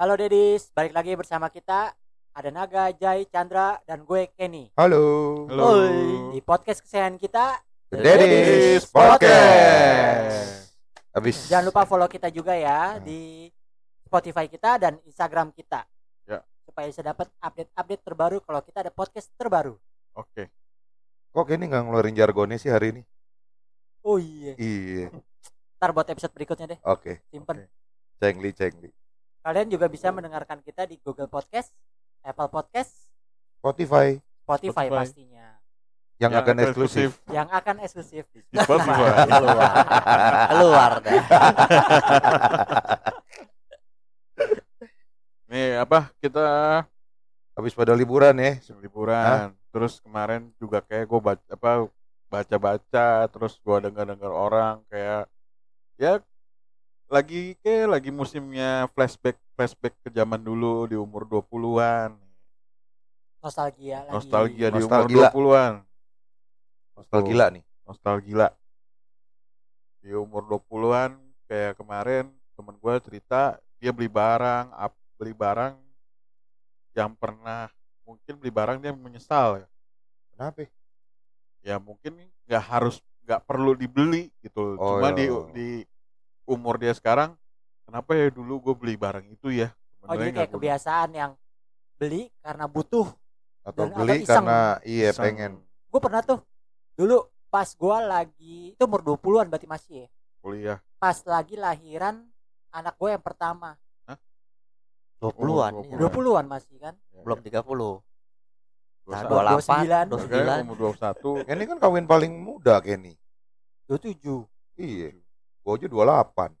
Halo Dedis, balik lagi bersama kita. Ada Naga, Jai, Chandra, dan gue Kenny. Halo. Halo. Di podcast kesayangan kita. The Daddies Podcast. Habis. Jangan lupa follow kita juga ya Hmm. di Spotify kita dan Instagram kita. Ya. Supaya bisa dapat update-update terbaru kalau kita ada podcast terbaru. Oke. Kok ini nggak ngeluarin jargonnya sih hari ini? Oh iya. Iya. Ntar buat episode berikutnya deh, Oke. simpen. Oke. Cengli cengli. Kalian juga bisa mendengarkan kita di Google Podcast, Apple Podcast, Spotify Spotify, Spotify. pastinya. yang, akan eksklusif. Yang akan eksklusif di Spotify. keluar keluar dah Nih apa kita Habis pada liburan ya. liburan. Terus kemarin juga kayak gue baca apa baca-baca terus gue dengar-dengar orang kayak ya lagi kayak lagi musimnya flashback flashback ke zaman dulu di umur 20-an. nostalgia lagi. Nostalgia di umur Nostalgila. 20-an. Nostalgia nih. nostalgia di umur 20-an kayak kemarin temen gue cerita dia beli barang ap- beli barang yang pernah mungkin beli barang dia menyesal ya Kenapa? ya mungkin nggak harus nggak perlu dibeli gitu Oh, cuma iya. di di umur dia sekarang kenapa ya dulu gue beli barang itu ya Oh jadi kayak guna. kebiasaan yang beli karena butuh. Atau Dan- beli atau iseng. karena iya Iseng. pengen. Gue pernah tuh dulu pas gua lagi itu umur 20-an berarti masih ya. kuliah Pas lagi lahiran anak gue yang pertama. 20-an Oh, iya. 20-an masih kan. Ya, belum 30 nah, 21. 28 29. Oke, 29 umur 21 Ini kan kawin paling muda Kenny. 27. Iya. Gua aja 28.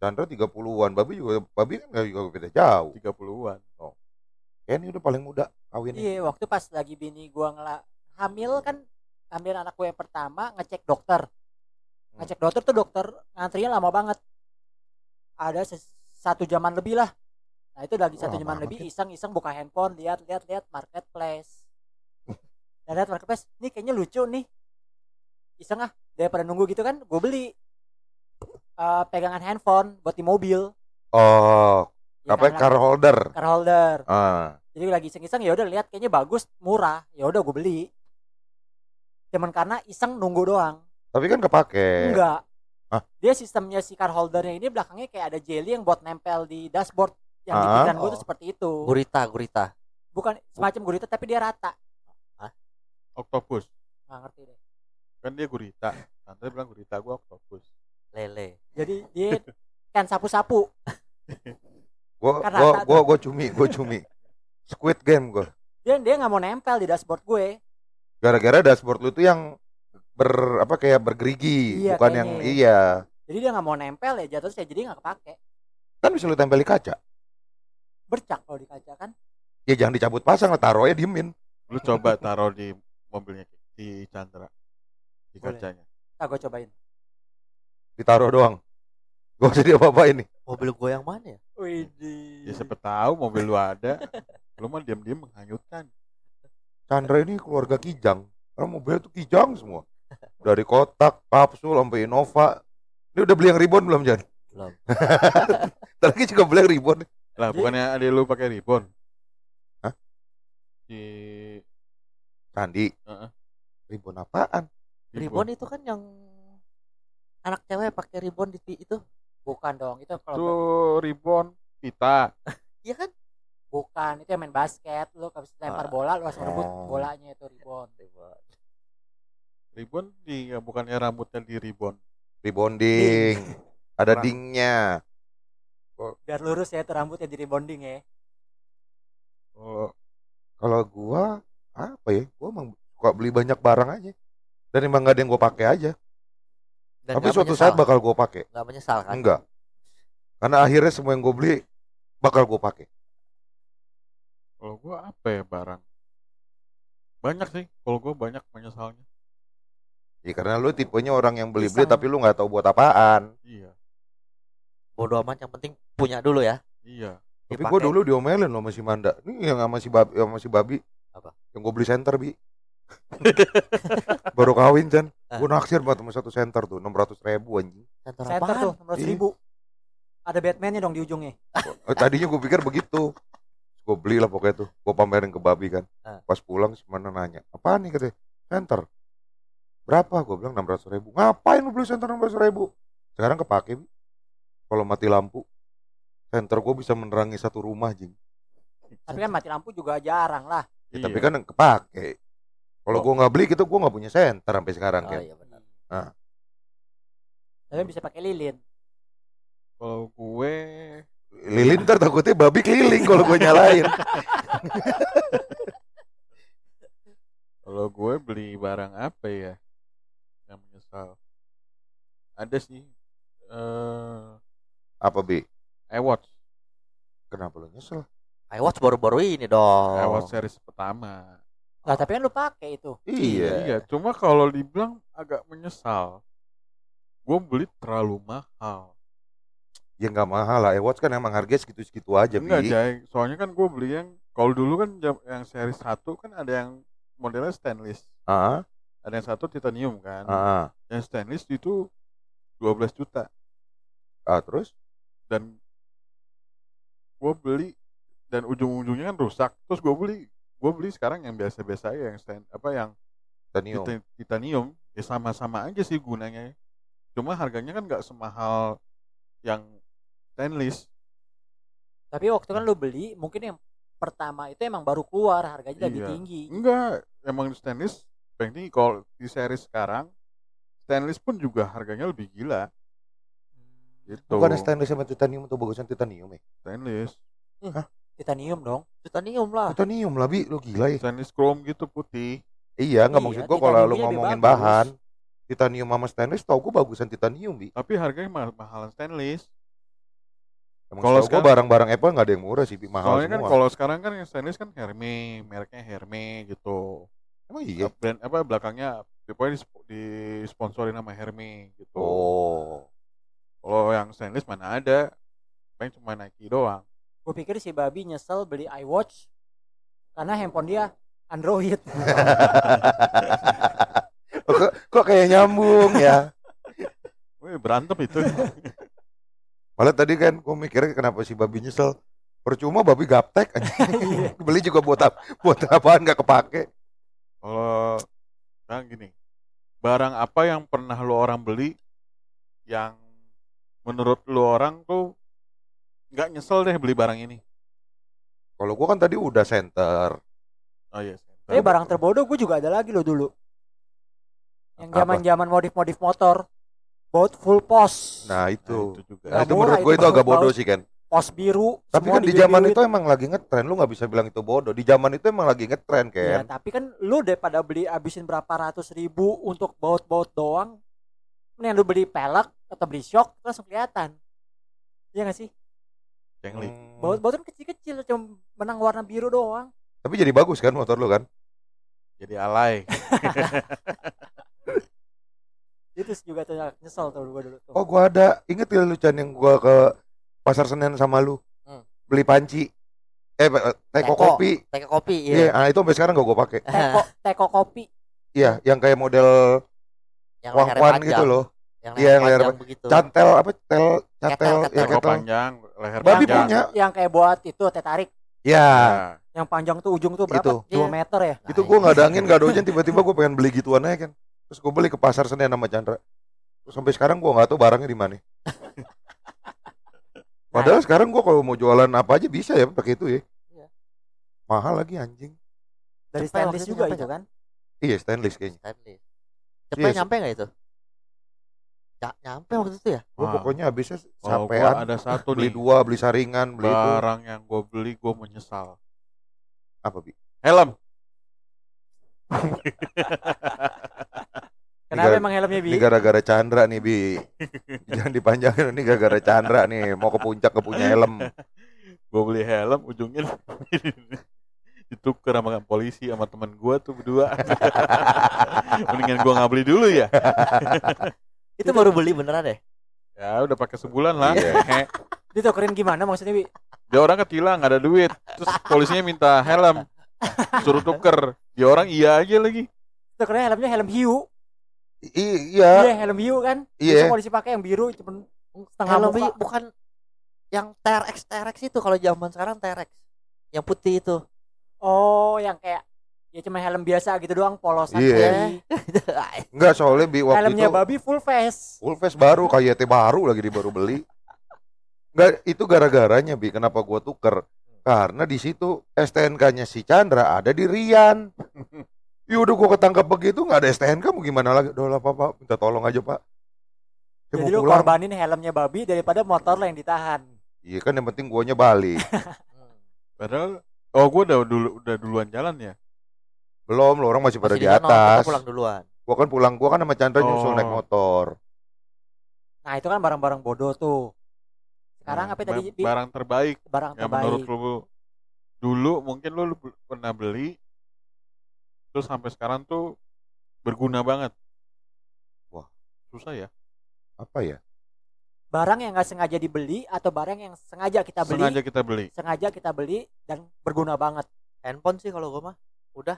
Chandra 30-an. Babi juga Babi kan nggak juga beda jauh. 30-an Kenny udah paling muda kawinnya. Iya, waktu pas lagi bini gua ngela hamil kan hamil anak gue yang pertama ngecek dokter. Hmm. Ngecek dokter tuh dokter ngantrinya lama banget. Ada satu jaman lebih lah. Nah itu lagi satu jaman lebih iseng-iseng buka handphone lihat lihat lihat marketplace. Dan lihat marketplace, nih kayaknya lucu nih. Iseng ah, daripada nunggu gitu kan, gue beli eh, pegangan handphone buat di mobil. Oh, Ya apa kan, car holder? car holder. Ah. Jadi lagi iseng-iseng ya udah lihat kayaknya bagus, murah. Ya udah gue beli. Cuman karena iseng nunggu doang. Tapi kan kepake. Enggak. Hah? Dia sistemnya si car holdernya ini belakangnya kayak ada jelly yang buat nempel di dashboard. Yang di Ah. pikiran gue Oh. tuh seperti itu. gurita gurita Bukan semacam gurita tapi dia rata. Octopus Nggak ngerti deh. Kan dia gurita nanti bilang gurita gua octopus lele Jadi dia kan sapu-sapu. Gua gua rata gua gua cumi, gua cumi. Squid game gua. Dia dia nggak mau nempel di dashboard gue. Gara-gara dashboard lu tuh yang ber apa kayak bergerigi, Iya, bukan yang kayaknya. iya. Jadi dia nggak mau nempel ya jatuh saya jadi nggak kepake. Kan bisa lu tempel di kaca. Bercak kalau di kaca kan. Ya jangan dicabut pasang lah, taruh aja diemin. lu coba taruh di mobilnya di Chandra di kacanya Nah, gue cobain. Ditaruh doang. Gua jadi apa-apa ini. mobil gue yang mana ya Widih. ya siapa tahu mobil lu ada lu mah diam-diam menghanyutkan Chandra ini keluarga kijang. Karena mobilnya tuh kijang semua. Dari kotak, kapsul, sampai Innova. Ini udah beli yang ribbon belum, Jan? belum Tadi juga beli yang ribbon. lah Jadi- bukannya ada lu pakai ribbon Hah? di Candi. Heeh. Ribbon apaan? Ribbon itu kan yang anak cewek pakai ribbon di itu Bukan dong, itu kalau itu ribbon kita iya kan bukan itu yang main basket lu habis lempar Ah. bola lu harus rebut Oh. bolanya itu ribon ribbon di ya, bukannya rambutnya di ribbon Rebonding. Ada Kurang. dingnya. biar lurus ya itu rambutnya di rebonding ya oh, Kalau gua apa ya? Gua emang suka beli banyak barang aja. Dan emang gak ada yang gua pakai aja. dan Tapi suatu menyesal. saat bakal gua pakai. nggak menyesal kan Enggak. Karena akhirnya semua yang gua beli bakal gua pakai. kalau gua apa ya barang banyak sih kalau gua banyak menyesalnya Ya karena lu tipenya orang yang beli-beli Iseng. tapi lu nggak tahu buat apaan. iya bodoh amat yang penting punya dulu ya iya Tapi gua dulu diomelin loh sama si Manda. Ini yang sama si Babi, sama si Babi. Apa? Yang gua beli center, Bi. Baru kawin, Chan. Ah. Gua naksir banget sama satu center tuh, 600 ribu anjing. Center center apaan? tuh enam Iya. ribu Ada Batman-nya dong di ujungnya. Eh, Tadinya gue pikir begitu. Gue beli lah pokoknya tuh. Gue pamerin ke babi kan. Ah. Pas pulang mana nanya. Apaan nih katanya? Center. Berapa? Gue bilang 600 ribu. Ngapain lu beli center 600 ribu? Sekarang kepake. Bi. Kalau mati lampu. Center gue bisa menerangi satu rumah jing. Tapi kan mati lampu juga jarang lah. Ya, Tapi Iya. kan yang kepake. Kalau Oh. gue nggak beli gitu gue nggak punya center sampai sekarang Oh kan. iya benar. Tapi bisa pakai lilin. kalau gue Lilin ntar takutnya babi keliling kalau gue nyalain. kalau gue beli barang apa ya yang menyesal ada sih eh Apa bi? iWatch Kenapa lo nyesel? iWatch baru-baru ini dong. iWatch series pertama Nah, tapi kan lu pakai itu. Iya. iya cuma kalau dibilang agak menyesal gue beli terlalu mahal Ya nggak mahal lah. iWatch kan emang harganya segitu-segitu aja enggak bi. Jay soalnya kan gue beli yang kalau dulu kan yang seri satu kan ada yang modelnya stainless Ah, ada yang satu titanium kan ah, ah. yang stainless itu 12 juta Ah, terus? dan gue beli dan ujung-ujungnya kan rusak terus gue beli gue beli sekarang yang biasa-biasa aja yang stand apa yang Titanium. tita- titanium ya sama-sama aja sih gunanya cuma harganya kan nggak semahal yang stainless Tapi waktu kan lu beli, mungkin yang pertama itu emang baru keluar, harganya lebih Iya. tinggi. enggak emang stainless paling tinggi kalau di seri sekarang stainless pun juga harganya lebih gila gitu Bukan stainless sama titanium atau bagusan titanium ya? stainless Titanium dong. Titanium lah. Titanium lah bi, lo gila ya? stainless chrome gitu putih Iya, nggak Iya, maksud gua kalau lebih ngomongin bagus. bahan, titanium sama stainless, tau gua bagusan titanium bi. tapi harganya mahal mahalan stainless Kalau sekarang- barang-barang Apple nggak ada yang murah sih, bi mahal Soalnya kan semua. kalau sekarang kan yang stainless kan Hermes, mereknya Hermes gitu. Emang iya. Brand apa belakangnya pokoknya disp- disponsorin sama Hermes gitu. Oh, Kalau yang stainless mana ada? Paling cuma Nike doang. Gue pikir si babi nyesel beli iWatch karena handphone dia Android. kok, kok kayak nyambung ya? Wih, berantem itu. Malah tadi kan gua mikirnya kenapa si babi nyesel. Percuma babi gaptek anjing. Beli juga buat apa? Buat apaan nggak kepake? Kalau sekarang gini, barang apa yang pernah lo orang beli yang menurut lo orang tuh nggak nyesel deh beli barang ini? Kalau gua kan tadi udah center. Oh iya. Tapi barang terbodoh gue juga ada lagi loh dulu. Yang Apa? zaman-zaman modif-modif motor. Baut full pos. Nah Nah, itu. itu juga. Nah, itu murah menurut gue itu itu agak baut- bodoh sih kan. Pos biru. Tapi kan di zaman itu emang lagi ngetren, lu nggak bisa bilang itu bodoh. Di zaman itu emang lagi ngetren Ya, kan. tapi kan lu daripada beli abisin berapa ratus ribu untuk baut-baut doang, mending lu beli pelek atau beli shock itu langsung kelihatan. Iya gak sih? Cengli. Hmm. Baut-baut kan kecil-kecil cuma menang warna biru doang. Tapi jadi bagus kan motor lu kan? Jadi alay. Itu juga tuh nyesel tuh gue dulu tuh. Oh gua ada. Ingat ya lu Chan yang gua ke pasar Senen sama lu Hmm. beli panci. Eh teko Teko. kopi. Teko kopi Iya, iya. ah, itu sampai sekarang gak gua pakai. Teko, teko kopi. Iya, yang kayak model yang panjang. gitu loh. Yang Iya, leher yang leher panjang begitu. Cantel apa? Tel, cantel, Ketel, ya ketel. Teko ketel. panjang, leher Babi panjang. punya. Yang kayak buat itu teh tarik. Ya, Nah, Yang panjang tuh ujung tuh berapa? Itu. 2 Iya. meter ya? Nah, itu gua nggak ada angin, nggak ada hujan, tiba-tiba gua pengen beli gituan aja kan. Terus gua beli ke pasar Senen sama Chandra. Terus sampai sekarang gua nggak tahu barangnya di mana. Padahal sekarang gua kalau mau jualan apa aja bisa ya pakai itu ya. Iya. Mahal lagi anjing. Dari stainless juga itu kan? Iya stainless kayaknya. Stainless. Cepet Yes. nyampe nggak itu? Ya, nyampe waktu itu ya? Gua Wah. pokoknya habisnya gua sampean ada satu beli nih dua, beli saringan, beli itu. barang yang gue beli gue menyesal. Apa bi? Helm. Kenapa Gara- emang helmnya bi? Ini gara-gara Chandra nih bi. Jangan dipanjangin ini gara-gara Chandra nih mau ke puncak ke punya helm. gue beli helm ujungnya ditukar sama polisi sama teman gue tuh berdua. Mendingan gue nggak beli dulu ya. Itu baru beli beneran deh. Ya udah pakai sebulan lah. Iya. Hehe. Ditukerin gimana maksudnya bi? Dia orang ketilang nggak ada duit. Terus polisinya minta helm. Suruh tuker. Dia orang iya aja lagi. Tukerin helmnya helm hiu. I- iya, Iya helm hiu kan? Iya. Polisi pakai yang biru cuma setengah Helm muka. bukan yang TRX TRX itu kalau zaman sekarang TRX yang putih itu Oh, yang kayak ya cuma helm biasa gitu doang polosan Iya. babi. Enggak soalnya bi waktu Helmnya itu babi full face. full face baru kayak teh baru lagi di baru beli. Enggak itu gara-garanya bi kenapa gua tuker? Karena di situ STNK-nya si Chandra ada di Rian. Ya udah gua ketangkap begitu nggak ada STNK mau gimana lagi? Udah lah Pak, Pak, minta tolong aja Pak. Saya Jadi mau lu pulang. korbanin helmnya babi daripada motor lo yang ditahan. Iya kan yang penting guanya balik. Padahal oh gue udah dulu udah duluan jalan ya. Belum, lo orang masih pada Masih di kita atas. pulang duluan Gua kan pulang, gua kan sama Chandra nyusul Oh. naik motor. Nah, itu kan barang-barang bodoh tuh. Sekarang Nah, apa tadi barang terbaik barang yang menurut terbaik? lu dulu mungkin lu, lu pernah beli terus sampai sekarang tuh berguna banget. Wah. susah ya. Apa ya? Barang yang nggak sengaja dibeli atau barang yang sengaja kita beli, Sengaja kita beli. sengaja kita beli dan berguna banget. handphone sih kalau gua mah udah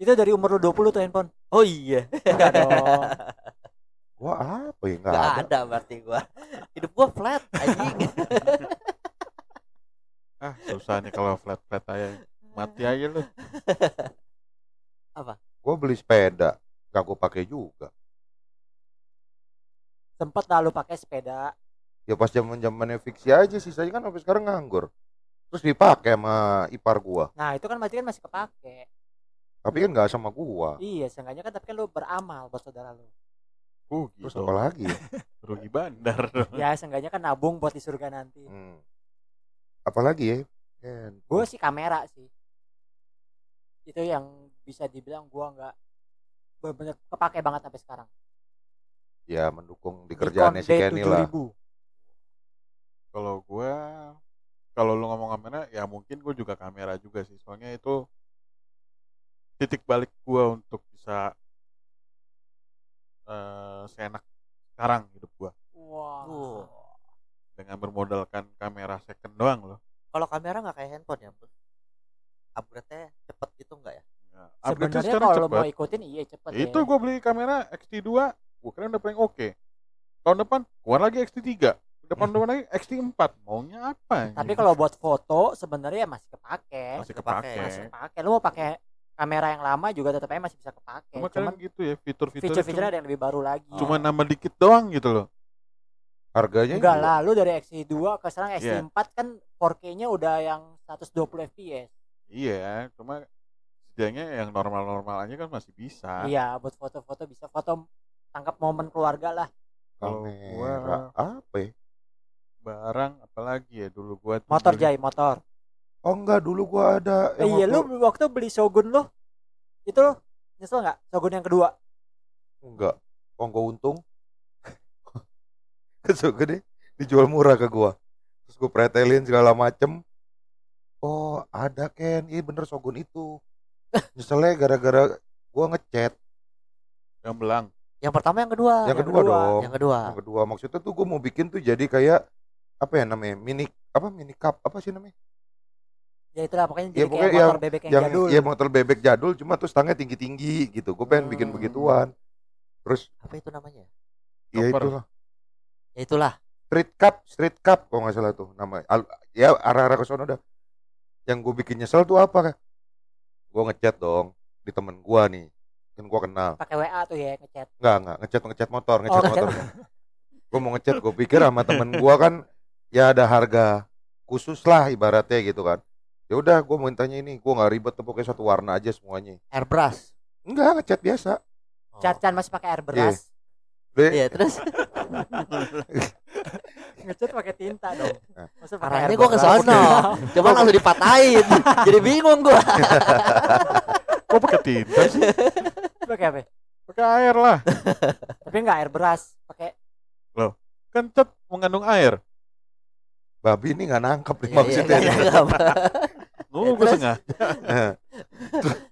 Itu dari umur lu 20 tuh handphone. oh iya Enggak dong. Gua apa ya? Enggak nggak ada. ada berarti gua hidup gua flat anjing Ah, susah nih kalau flat flat aja. Mati aja lu. Gua beli sepeda, gak gua pakai juga. Sempet lalu pakai sepeda. Ya pas zaman zamannya fiksi aja sisanya kan sampai sekarang nganggur. Terus dipakai sama ipar gua. Nah, itu kan berarti kan masih kepake. Tapi kan nggak sama gua. Iya, seenggaknya kan tapi kan lu beramal buat saudara lu. Uh, Terus gitu. apa lagi? Rugi bandar. Ya, seenggaknya kan nabung buat di surga nanti. Hmm. Apalagi ya? Ken. Gue sih kamera sih. Itu yang bisa dibilang gua nggak bener-bener kepake banget sampai sekarang. Ya mendukung di kerjaannya si Kenny lah. D7000. Kalau gua kalau lu ngomong kamera ya mungkin gua juga kamera juga sih. Soalnya itu titik balik gua untuk bisa eh seenak sekarang hidup gua Wah. Wow. dengan bermodalkan kamera second doang loh. kalau kamera nggak kayak handphone ya bro upgrade-nya cepet gitu nggak ya Ya, upgrade-nya Sebenarnya kalau cepet. mau ikutin iya cepet Itu ya. gua beli kamera XT2, gua kira udah paling oke. Tahun depan keluar lagi XT3, depan depan lagi XT4. Maunya apa? Tapi kalau buat foto sebenarnya masih kepake. masih kepake. kepake. Masih kepake. Lu mau pakai kamera yang lama juga tetap aja masih bisa kepake. Cuma Cuman kan gitu ya, fitur-fitur fitur-fiturnya ada yang lebih baru lagi. cuma nambah dikit doang gitu loh. Harganya enggak juga. lah, lu dari XT2 ke sekarang Iya. XT4 kan 4K-nya udah yang 120 fps. Iya, cuma setidaknya yang normal-normal aja kan masih bisa. Iya, buat foto-foto bisa foto tangkap momen keluarga lah. Kalau gua apa ya? barang apalagi ya dulu gua tuh Motor beli- Jai, motor. Oh enggak, dulu gua ada Eh, iya, lu waktu- beli Shogun lu itu lu nyesel nggak? Shogun yang kedua. enggak. Kongko untung. Kesuk gede dijual murah ke gua. Terus gua pretelin segala macem. Oh, ada Ken. Iya bener Shogun itu. Nyeselnya gara-gara gua ngechat. yang belang. yang pertama yang kedua Yang yang kedua kedua. dong. yang kedua Yang kedua maksudnya tuh gua mau bikin tuh jadi kayak apa ya namanya? Mini apa mini cup apa sih namanya? Ya itulah pokoknya Ya, jadi kayak pokoknya motor yang- bebek yang, yang jadul. ya motor bebek jadul cuma tuh stangnya tinggi-tinggi gitu. Gue pengen bikin Hmm. begituan. Terus apa itu namanya ya itu lah. ya itulah Street Cup, Street Cup kalau nggak salah tuh nama. Al- ya arah-arah ke sono dah. Yang gue bikin nyesel tuh apa? Gue ngechat dong di temen gua nih. Kan gua kenal. pakai WA tuh ya ngechat. Enggak, enggak, ngechat ngechat motor, ngechat Oh, motor. gue mau ngechat, gue pikir sama temen gua kan ya ada harga khusus lah ibaratnya gitu kan. Ya udah, gue mau tanya ini, gue nggak ribet, tuh, pokoknya satu warna aja semuanya. airbrush Enggak, ngechat biasa. Oh. Cat-cat masih pakai airbrush. Deh, iya terus Ngecat pakai tinta dong. Nah. Masa pakai arahnya gua ke sono coba langsung dipatahin jadi bingung gua Kok pakai tinta sih? Pakai apa? Pakai air lah. Tapi enggak airbrush, pakai Kan cat mengandung air. babi ini nggak nangkep nih Iya, maksudnya. iya, nggak apa. Oh, gue terus? sengaja.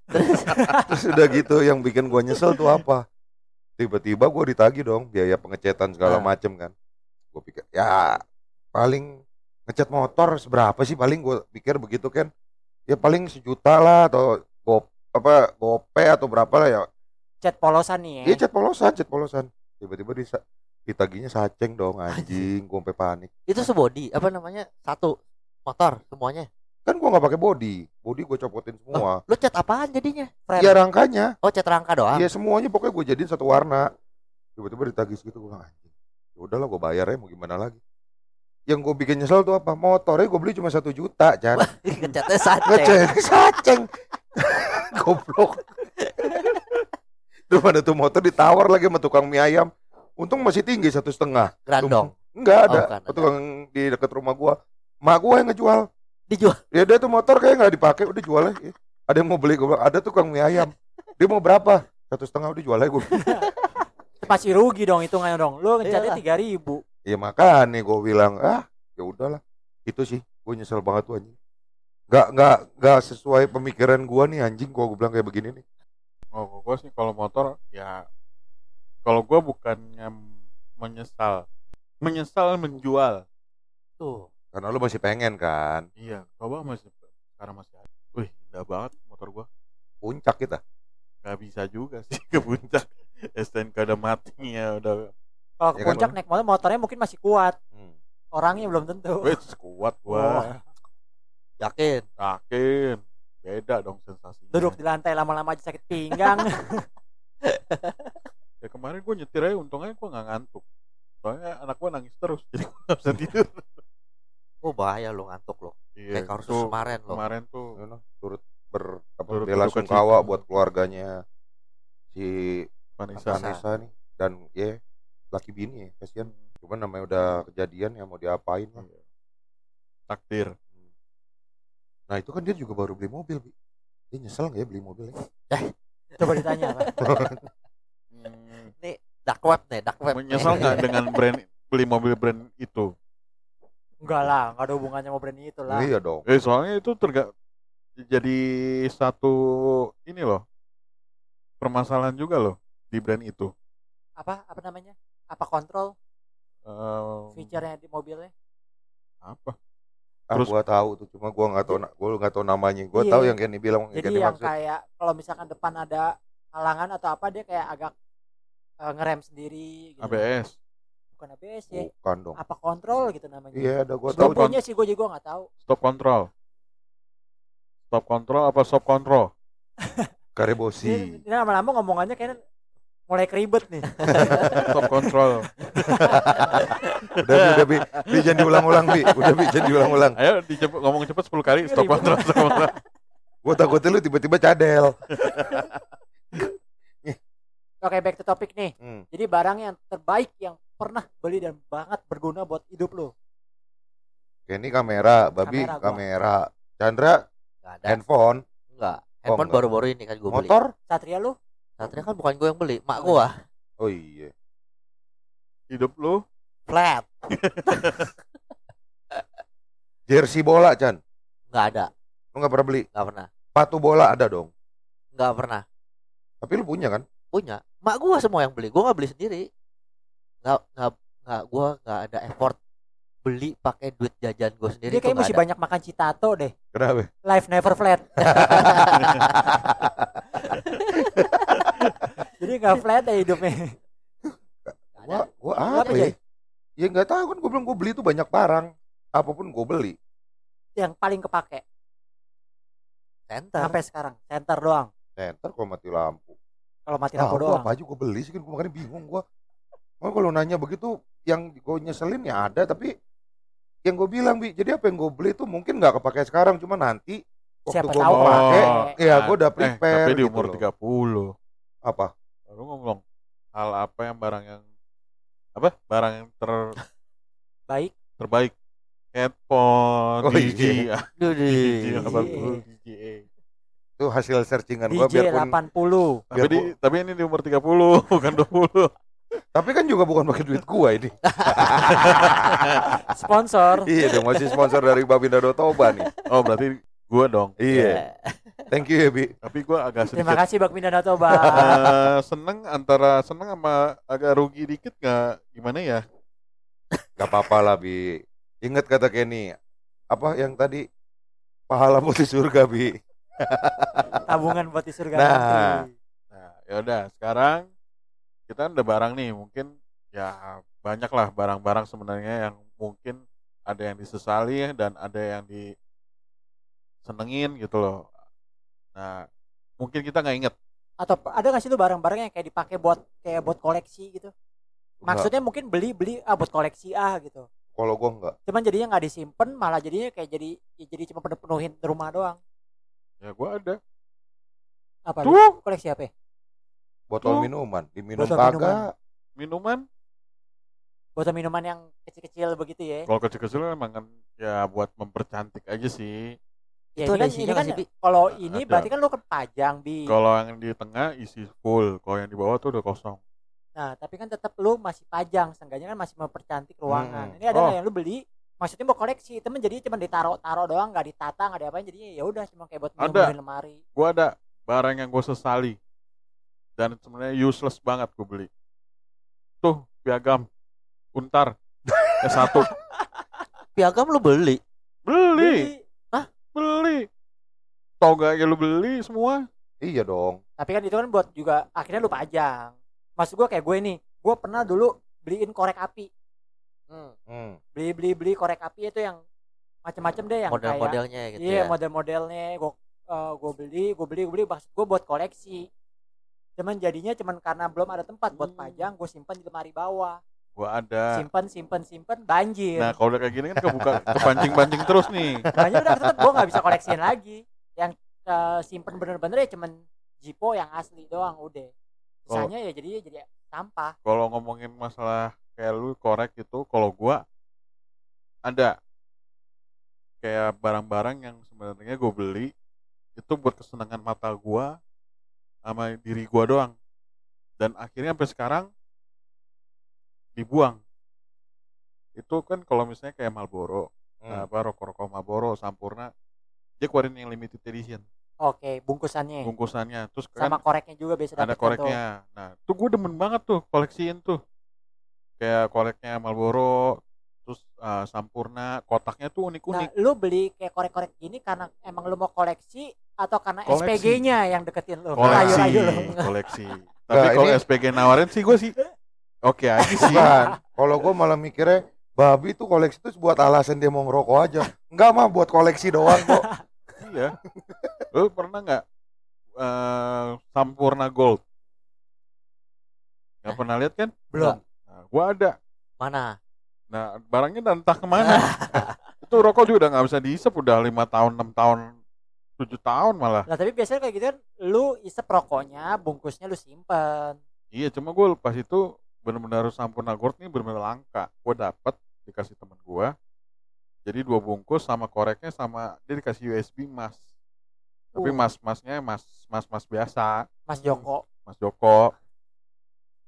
terus Terus udah gitu, yang bikin gua nyesel tuh apa? Tiba-tiba gua ditagih dong biaya pengecetan segala Ah. macem kan. Gue pikir, ya paling ngecat motor seberapa sih paling gue pikir begitu kan ya paling sejuta lah atau go apa gope atau berapa lah ya cat polosan nih ya. Iya cat polosan, cat polosan. Tiba-tiba disa- Ditaginya saceng dong anjing, gue sampai panik. Itu sebody apa namanya? Satu motor semuanya. Kan gue nggak pakai body, body gue copotin semua. Lu cat apaan jadinya? Frame. Iya rangkanya, Oh, cat rangka doang. iya semuanya pokoknya gue jadiin satu warna. Tiba-tiba ditagih gue bilang anjing. Ya udahlah gue bayar ya mau gimana lagi. Yang gue bikin nyesel tuh apa? Motornya gue beli cuma satu juta, Chan. Ngecatnya saceng. Ngecek saceng. Goblok. Terus ada tuh motor ditawar lagi sama tukang mie ayam. Untung masih tinggi satu setengah. Grandong. Enggak ada. Oh, bukan ada. tukang di dekat rumah gua. Mak gua yang ngejual. Dijual. Ya dia tuh motor kayak nggak dipakai, udah jual aja. Ada yang mau beli gua bilang, ada tukang mie ayam. Dia mau berapa? Satu setengah udah jual aja gua. Masih rugi dong hitungannya dong. Lu ngecatnya Iyalah. tiga ribu. ya makanya gua bilang, ah ya udahlah. Itu sih, gua nyesel banget tuh anjing. Nggak nggak nggak sesuai pemikiran gua nih anjing gua, gua bilang kayak begini nih. Oh, gue sih kalau motor ya kalau gue bukannya menyesal, menyesal menjual. Tuh. Karena lu masih pengen kan. Iya, coba masih sekarang masih ada. Wih, indah banget motor gua. Puncak kita. Gak bisa juga sih ke puncak. STNK udah mati ya udah. Kalau ke Ya kan, puncak naik motor motornya mungkin masih kuat. Hmm. Orangnya belum tentu. Wih, kuat Oh, gua. Yakin. Yakin. Beda dong sensasinya. duduk di lantai lama-lama aja sakit pinggang. Ya kemarin gue nyetir aja untungnya gue nggak ngantuk. Soalnya anak gue nangis terus, jadi gue nggak bisa tidur. Oh, bahaya lo ngantuk lo. Iya, Kayak kasus kemarin lo. Kemarin tuh Ya noh, turut ber apa, Turut bela sungkawa buat keluarganya si Vanessa. Vanessa nih dan ya laki bini ya kasihan cuman namanya udah kejadian ya mau diapain lah Iya. Takdir. nah itu kan dia juga baru beli mobil Bi. dia nyesel nggak ya beli mobil ya? Coba ditanya? Hmm, Nih, dark web nih, dark web. menyesal nggak dengan brand beli mobil brand itu? Enggak lah, enggak ada hubungannya sama brand itu lah. iya dong Eh soalnya itu terga jadi satu ini loh permasalahan juga loh di brand itu. Apa apa namanya? Apa kontrol Eh, feature-nya di mobilnya? apa? ah, Terus- gua tahu tuh cuma gua nggak tahu gua nggak tahu namanya gua Iya. tahu yang Kenny bilang yang Jadi Kenny yang maksud kayak kalau misalkan depan ada halangan atau apa dia kayak agak eh, ngerem sendiri gitu. ABS. Bukan ABS ya. bukan dong Apa kontrol gitu namanya. iya ada gua Gue tahu punya sih gue juga nggak tahu. Stop control. Stop control apa stop control? karebosi Ini lama-lama ngomongannya kayak mulai keribet nih. Stop control. udah bi udah bi Bi, jangan diulang-ulang bi udah bi jangan diulang-ulang Ayo dicepet, ngomong cepet 10 kali stop Ribet. control. Stop control. gua takutnya lu tiba-tiba cadel Oke, back to topic nih. hmm. Jadi barang yang terbaik yang pernah beli dan banget berguna buat hidup lo. Kenny kamera babi Kamera kamera, gua. Chandra Nggak ada. handphone Enggak. Oh, Handphone baru-baru ini kan gue beli. motor Satria lu? Satria kan bukan gue yang beli, mak gue. oh iya Hidup lu Flat. jersey bola Chan Enggak ada. lu nggak pernah beli Enggak pernah. sepatu bola ada dong Enggak pernah. tapi lu punya kan Punya. Mak gue semua yang beli. Gue nggak beli sendiri. Enggak enggak enggak gue enggak ada effort beli pakai duit jajan gue sendiri Dia kayak nggak mesti ada. banyak makan citato deh. kenapa Life never flat. Jadi nggak flat ya hidupnya. Nggak gua gua apa ya ya nggak tahu kan gua bilang gua beli tuh banyak barang apa pun gua beli Yang paling kepake Center. sampai sekarang. Center doang. center kalau mati lampu Kalau mati ah, lampu doang. apa aja gua beli sih kan gua makanya bingung gua Gua kalau nanya begitu yang gua nyeselin ya ada tapi yang gue bilang bi jadi apa yang gue beli tuh mungkin nggak kepake sekarang cuma nanti waktu Siapa gue tahu mau pakai Oh, ya gue udah eh, prepare tapi di gitu umur loh. 30 apa Lalu ngomong hal apa yang barang yang apa barang yang ter Baik. terbaik headphone Oh, DJ iya. DJ Iya. DJ itu hasil searchingan gue biarpun 80. tapi di, tapi ini di umur 30 bukan 20 tapi kan juga bukan pakai duit gua ini. Sponsor. iya dong masih sponsor dari Babinda Toba nih. Oh berarti gua dong. Iya. Thank you ya bi. Tapi gua agak Terima sedikit kasih Bak Minda Toba. eh, seneng antara seneng sama agak rugi dikit nggak? Gimana ya? Gak apa-apa lah bi. Ingat kata Kenny apa yang tadi? Pahala di surga bi. Tabungan buat di surga Nah. nanti. nah ya udah sekarang kita udah barang nih mungkin ya banyak lah barang-barang sebenarnya yang mungkin ada yang disesali dan ada yang disenengin gitu loh nah mungkin kita nggak inget atau ada nggak sih lu barang-barang yang kayak dipakai buat kayak buat koleksi gitu maksudnya mungkin beli beli ah buat koleksi ah gitu Kalau gua enggak. cuman jadinya nggak disimpan malah jadinya kayak jadi ya jadi cuma penuh penuhin rumah doang ya gue ada apa lu? tuh koleksi apa ya? Botol Tuh. minuman, diminum Botol kagak. minuman. minuman botol minuman yang kecil-kecil begitu ya kalau kecil-kecil emang kan ya buat mempercantik aja sih ya Itu ini ada kan, ini kan kalau Ada. ini berarti kan lu kan pajang bi kalau yang di tengah isi full kalau yang di bawah tuh udah kosong Nah, tapi kan tetap lu masih pajang, seenggaknya kan masih mempercantik ruangan. Hmm. Ini ada Oh. yang lu beli, maksudnya mau koleksi, temen jadi cuma ditaruh-taruh doang, nggak ditata, nggak diapain, jadinya ya udah cuma kayak buat Ada. lemari. gue ada barang yang gue sesali dan sebenarnya useless banget gue beli tuh piagam untar. S1 Piagam lu beli. beli. Beli. Tau gak ya lu beli semua? Iya dong. Tapi kan itu kan buat juga akhirnya lu pajang. Maksud gua kayak gue nih, gue pernah dulu beliin korek api, Hmm, Hmm. beli beli beli korek api itu yang macam-macam deh yang kayak Model-modelnya gitu iya ya. model-modelnya. Gue gue beli gue beli gue beli. Maksud gue buat koleksi. Cuman jadinya cuman karena belum ada tempat buat Hmm. pajang gue simpan di lemari bawah gue ada. Simpan simpan simpan banjir. Nah kalau udah kayak gini kan kebuka kepancing pancing terus nih. Banjir udah tetap gue nggak bisa koleksiin lagi. Yang eh, simpen bener-bener ya cuman jipo yang asli doang udah. Sisanya ya jadi jadi sampah. Kalau ngomongin masalah kayak lu korek itu kalau gua ada. Kayak barang-barang yang sebenarnya gue beli itu buat kesenangan mata gua sama diri gua doang. Dan akhirnya sampai sekarang dibuang itu kan kalau misalnya kayak Marlboro Hmm. apa rokok-rokok Marlboro Sampurna dia keluarin yang limited edition oke bungkusannya bungkusannya terus kan sama koreknya juga biasa ada kan tuh. koreknya nah tuh gue demen banget tuh koleksiin tuh kayak koreknya Marlboro terus uh, Sampurna kotaknya tuh Nah, unik-unik lu beli kayak korek-korek gini karena emang lu mau koleksi atau karena. SPG-nya yang deketin lu? koleksi Ayo, ayo lu. koleksi tapi Nggak, kalau ini- SPG nawarin sih gue sih oke aja sih Bukan. Kalau gua malah mikirnya babi tuh koleksi tuh buat alasan dia mau ngerokok aja. Enggak mah buat koleksi doang kok. iya lu pernah nggak uh, Sampurna Gold nggak pernah lihat kan Belum. nah, gue ada Mana? nah barangnya udah entah ke mana itu rokok juga udah nggak bisa dihisap udah lima tahun enam tahun tujuh tahun malah Lah tapi biasanya kayak gitu kan lu isep rokoknya, bungkusnya lu simpen. Iya, cuma gue pas itu benar-benar Sampurna Gold nih benar-benar langka. Gue dapet dikasih temen gue. Jadi dua bungkus sama koreknya sama dia dikasih USB mas. Tapi Uh. mas-masnya mas mas-mas biasa, Mas Joko. Mas Joko.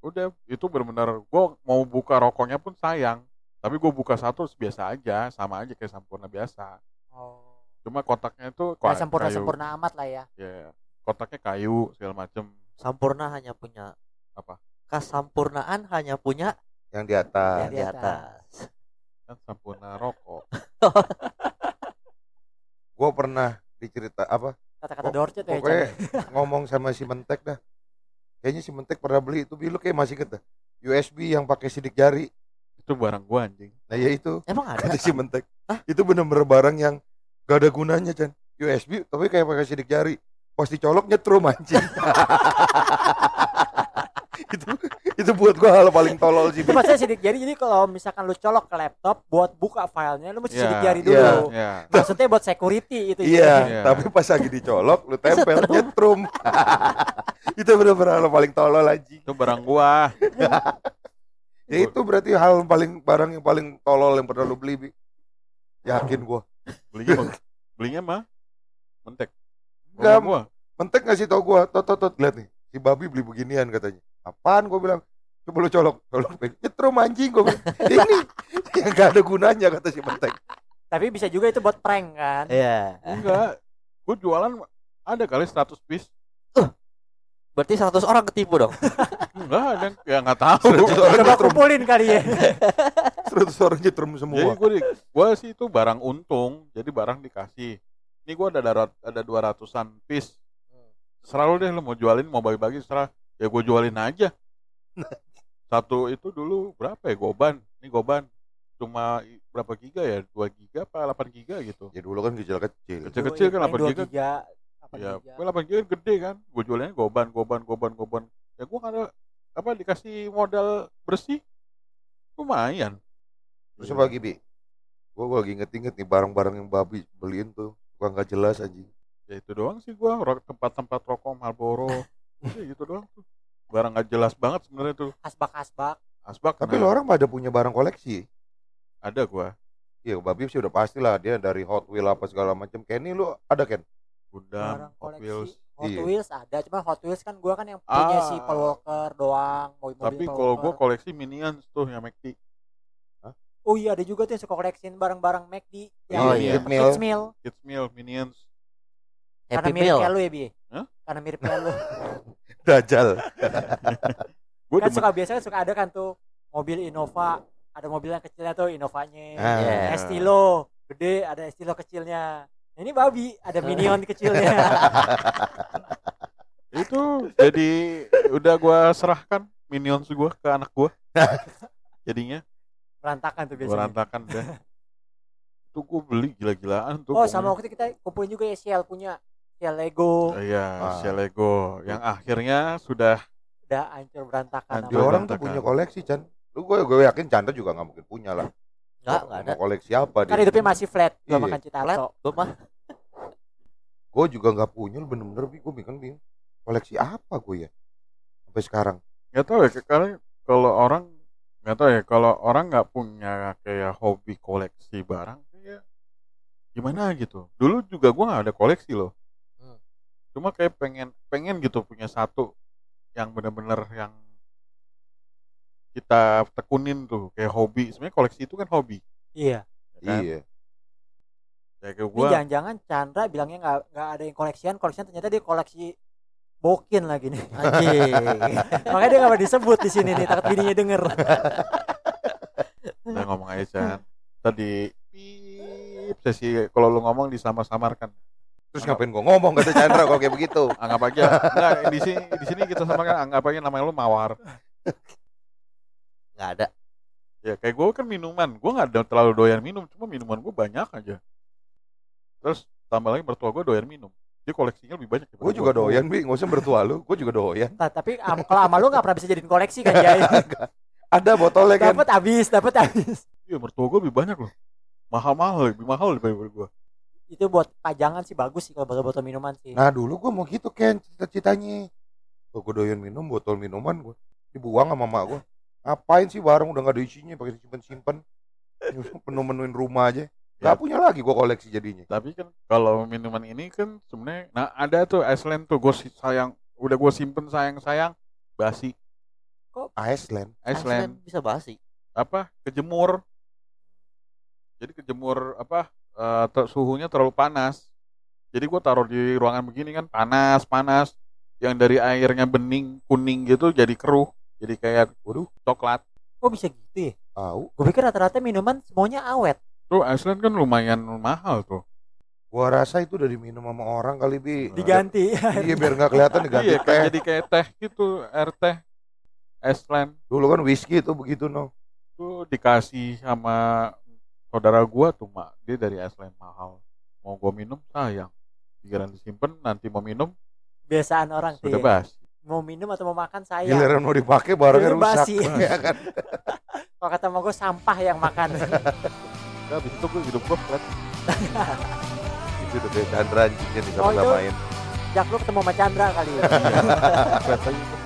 Udah, itu benar-benar gue mau buka rokoknya pun sayang. Tapi gue buka satu biasa aja, sama aja kayak Sampurna biasa. Oh. Cuma kotaknya itu Ya, kayu. sempurna-sempurna amat lah ya. Ya, kotaknya kayu segala macem. Sampurna hanya punya Apa? Kesampurnaan hanya punya Yang di atas. Yang di atas. Kan Sampurna rokok. Gua pernah dicerita apa? Kata-kata Pok- Dorce tuh ya. Pokoknya Chan. ngomong sama si Mentek dah. Kayaknya si Mentek pernah beli itu bilu kayak masih dah. USB yang pakai sidik jari. Itu barang gue anjing. Nah ya itu Emang ada? kata si Mentek. Itu bener-bener barang yang gak ada gunanya Chan. USB tapi kayak pakai sidik jari. Pas dicolok nyetrum anjing. itu itu buat gua hal paling tolol sih. Itu maksudnya sidik jari jadi kalau misalkan lu colok ke laptop buat buka filenya lu mesti Iya, sidik jari iya. dulu. Ya. Maksudnya buat security itu. Iya, Iya. tapi pas lagi dicolok lu tempel nyetrum. itu bener-bener hal paling tolol anjing. Itu barang gua. Ya itu berarti hal paling barang yang paling tolol yang pernah lu beli, Bi. Yakin gua. Belinya bang. Belinya mah mentek. Enggak, gua. Mentek ngasih tau gua, tot tot tot lihat nih. Si babi beli beginian katanya. Apaan gua bilang? Coba lu colok, colok nyetrum anjing gua. bilang. Ini yang gak ada gunanya kata si Mentek. Tapi bisa juga itu buat prank kan. Iya. Enggak. Gua jualan ada kali 100 piece. Berarti 100 orang ketipu dong. Enggak ada yang ya enggak tahu. 100 orang Coba kumpulin kali ya. 100 orang nyetrum Jadi semua. gua di, gua sih itu barang untung. Jadi barang dikasih. Ini gua ada darat ada 200-an piece. Serah lu deh lu mau jualin mau bagi-bagi serah. Ya gua jualin aja. satu itu dulu berapa ya goban ini goban cuma berapa giga ya 2 giga apa 8 giga gitu Ya dulu kan kecil-kecil. Kecil-kecil kan, Yang 8 dua giga. giga, 8 ya giga. gue 8 giga gede kan gue jualnya goban goban goban goban ya gue ada apa dikasih modal bersih lumayan Terus apa lagi, Bi? Gua, gua lagi inget-inget nih barang-barang yang babi beliin tuh. Suka nggak jelas anjing. ya itu doang sih gue tempat-tempat rokok Marlboro Udah gitu doang tuh barang gak jelas banget sebenarnya tuh Asbak-asbak. asbak Tapi nah, lo orang pada punya barang koleksi. ada gua Iya, babi sih udah pasti lah dia dari Hot Wheel apa segala macam. Kenny lu ada Ken? Barang Hot koleksi. Wheels Hot Iya. Wheels ada, cuma Hot Wheels kan gua kan yang punya Ah. si Paul Walker doang, mobil-mobil tapi kalau gua koleksi Minions tuh yang McD Oh iya ada juga tuh yang suka koleksiin barang-barang McD Iya, Oh, iya. Kids Meal. Kids Meal Minions Karena Happy mirip Meal. kayak lu ya, Bi. Karena mirip kayak lu. Dajal. gue kan demen suka biasa kan suka ada kan tuh mobil Innova, ada mobil yang kecilnya tuh Innovanya. Ah. Iya. Estilo gede, ada Estilo kecilnya. Nah, ini babi, ada Minion kecilnya. itu jadi udah gua serahkan Minions gua ke anak gua jadinya Berantakan tuh gua biasanya. rantakan deh itu gua beli gila-gilaan tuh Oh, sama waktu kita kumpulin juga ya Shell punya Lego. iya Ah. si Lego yang akhirnya sudah Udah hancur berantakan. Hancur. Orang tuh punya koleksi, Chan. Lu gue gue yakin Chandra juga nggak mungkin punya lah. Enggak, enggak ada. Koleksi apa Kan dia? hidupnya masih flat, gua Iya. makan cita Flat. Gue mah Gue juga nggak punya, lu bener-bener bi, gue bingung bingung. Koleksi apa gue ya? Sampai sekarang. nggak tahu ya karena kalau orang nggak tahu ya kalau orang nggak punya kayak hobi koleksi barang kayak gimana gitu dulu juga gua nggak ada koleksi loh. Cuma kayak pengen pengen gitu punya satu yang bener-bener yang kita tekunin tuh kayak hobi sebenarnya koleksi itu kan hobi Iya. ya kan? Iya. ya kayak Ini gua jangan-jangan Chandra bilangnya nggak nggak ada yang koleksian, koleksian ternyata dia koleksi bokin lagi nih. anjing. Makanya dia nggak mau disebut di sini nih, takut bininya denger. udah ngomong aja Chan tadi pip sesi kalau lu ngomong disama-samarkan Terus ngapain gue ngomong kata Chandra kalau kayak begitu? anggap aja enggak di sini di sini kita samakan anggap aja namanya lu mawar Enggak ada. ya kayak gue kan minuman gue nggak ada terlalu doyan minum cuma minuman gue banyak aja terus tambah lagi mertua gue doyan minum dia koleksinya lebih banyak Gue juga gua. doyan, Bi. Nggak usah bertua lu. Gue juga doyan. Nah, tapi am- kalau sama lu nggak pernah bisa jadiin koleksi kan Jay? Ada botolnya kan. dapat habis, dapat habis. iya mertua gue lebih banyak loh mahal-mahal lebih mahal daripada gue Itu buat pajangan sih bagus sih kalau botol-botol minuman sih. Nah dulu gue mau gitu Ken cita-citanya. Gue doyan minum botol minuman gue dibuang sama mak gue. Ngapain sih barang udah nggak ada isinya pakai simpen-simpen. Penuh-menuhin rumah aja. Ya. Gak punya lagi gue koleksi jadinya. tapi kan kalau minuman ini kan sebenarnya nah ada tuh Iceland tuh gue sayang udah gue simpen sayang-sayang basi Iceland. Iceland bisa basi. apa kejemur jadi kejemur apa eh, ter- suhunya terlalu panas jadi gue taruh di ruangan begini kan panas panas yang dari airnya bening kuning gitu jadi keruh jadi kayak waduh coklat Kok bisa gitu ya? Tahu. Gue pikir rata-rata minuman semuanya awet. tuh Iceland kan lumayan mahal tuh Gua rasa itu udah diminum sama orang kali bi. Diganti. Iya biar nggak kelihatan diganti iya teh. kayak jadi kayak teh gitu air teh Iceland Dulu kan whisky itu begitu no. tuh dikasih sama saudara gua tuh mak dia dari Iceland mahal mau gua minum sayang pikiran disimpan nanti mau minum Biasaan orang tuh. sudah ya. basi Mau minum atau mau makan sayang. Giliran mau dipakai barangnya rusak. basi. ya kan? Kalau kata mau gue sampah yang makan. Ya, habis itu gue hidup gue flat. itu udah kayak Chandra anjingnya Oh, itu- disama-samain. Jak lu ketemu sama Chandra kali ya. aja.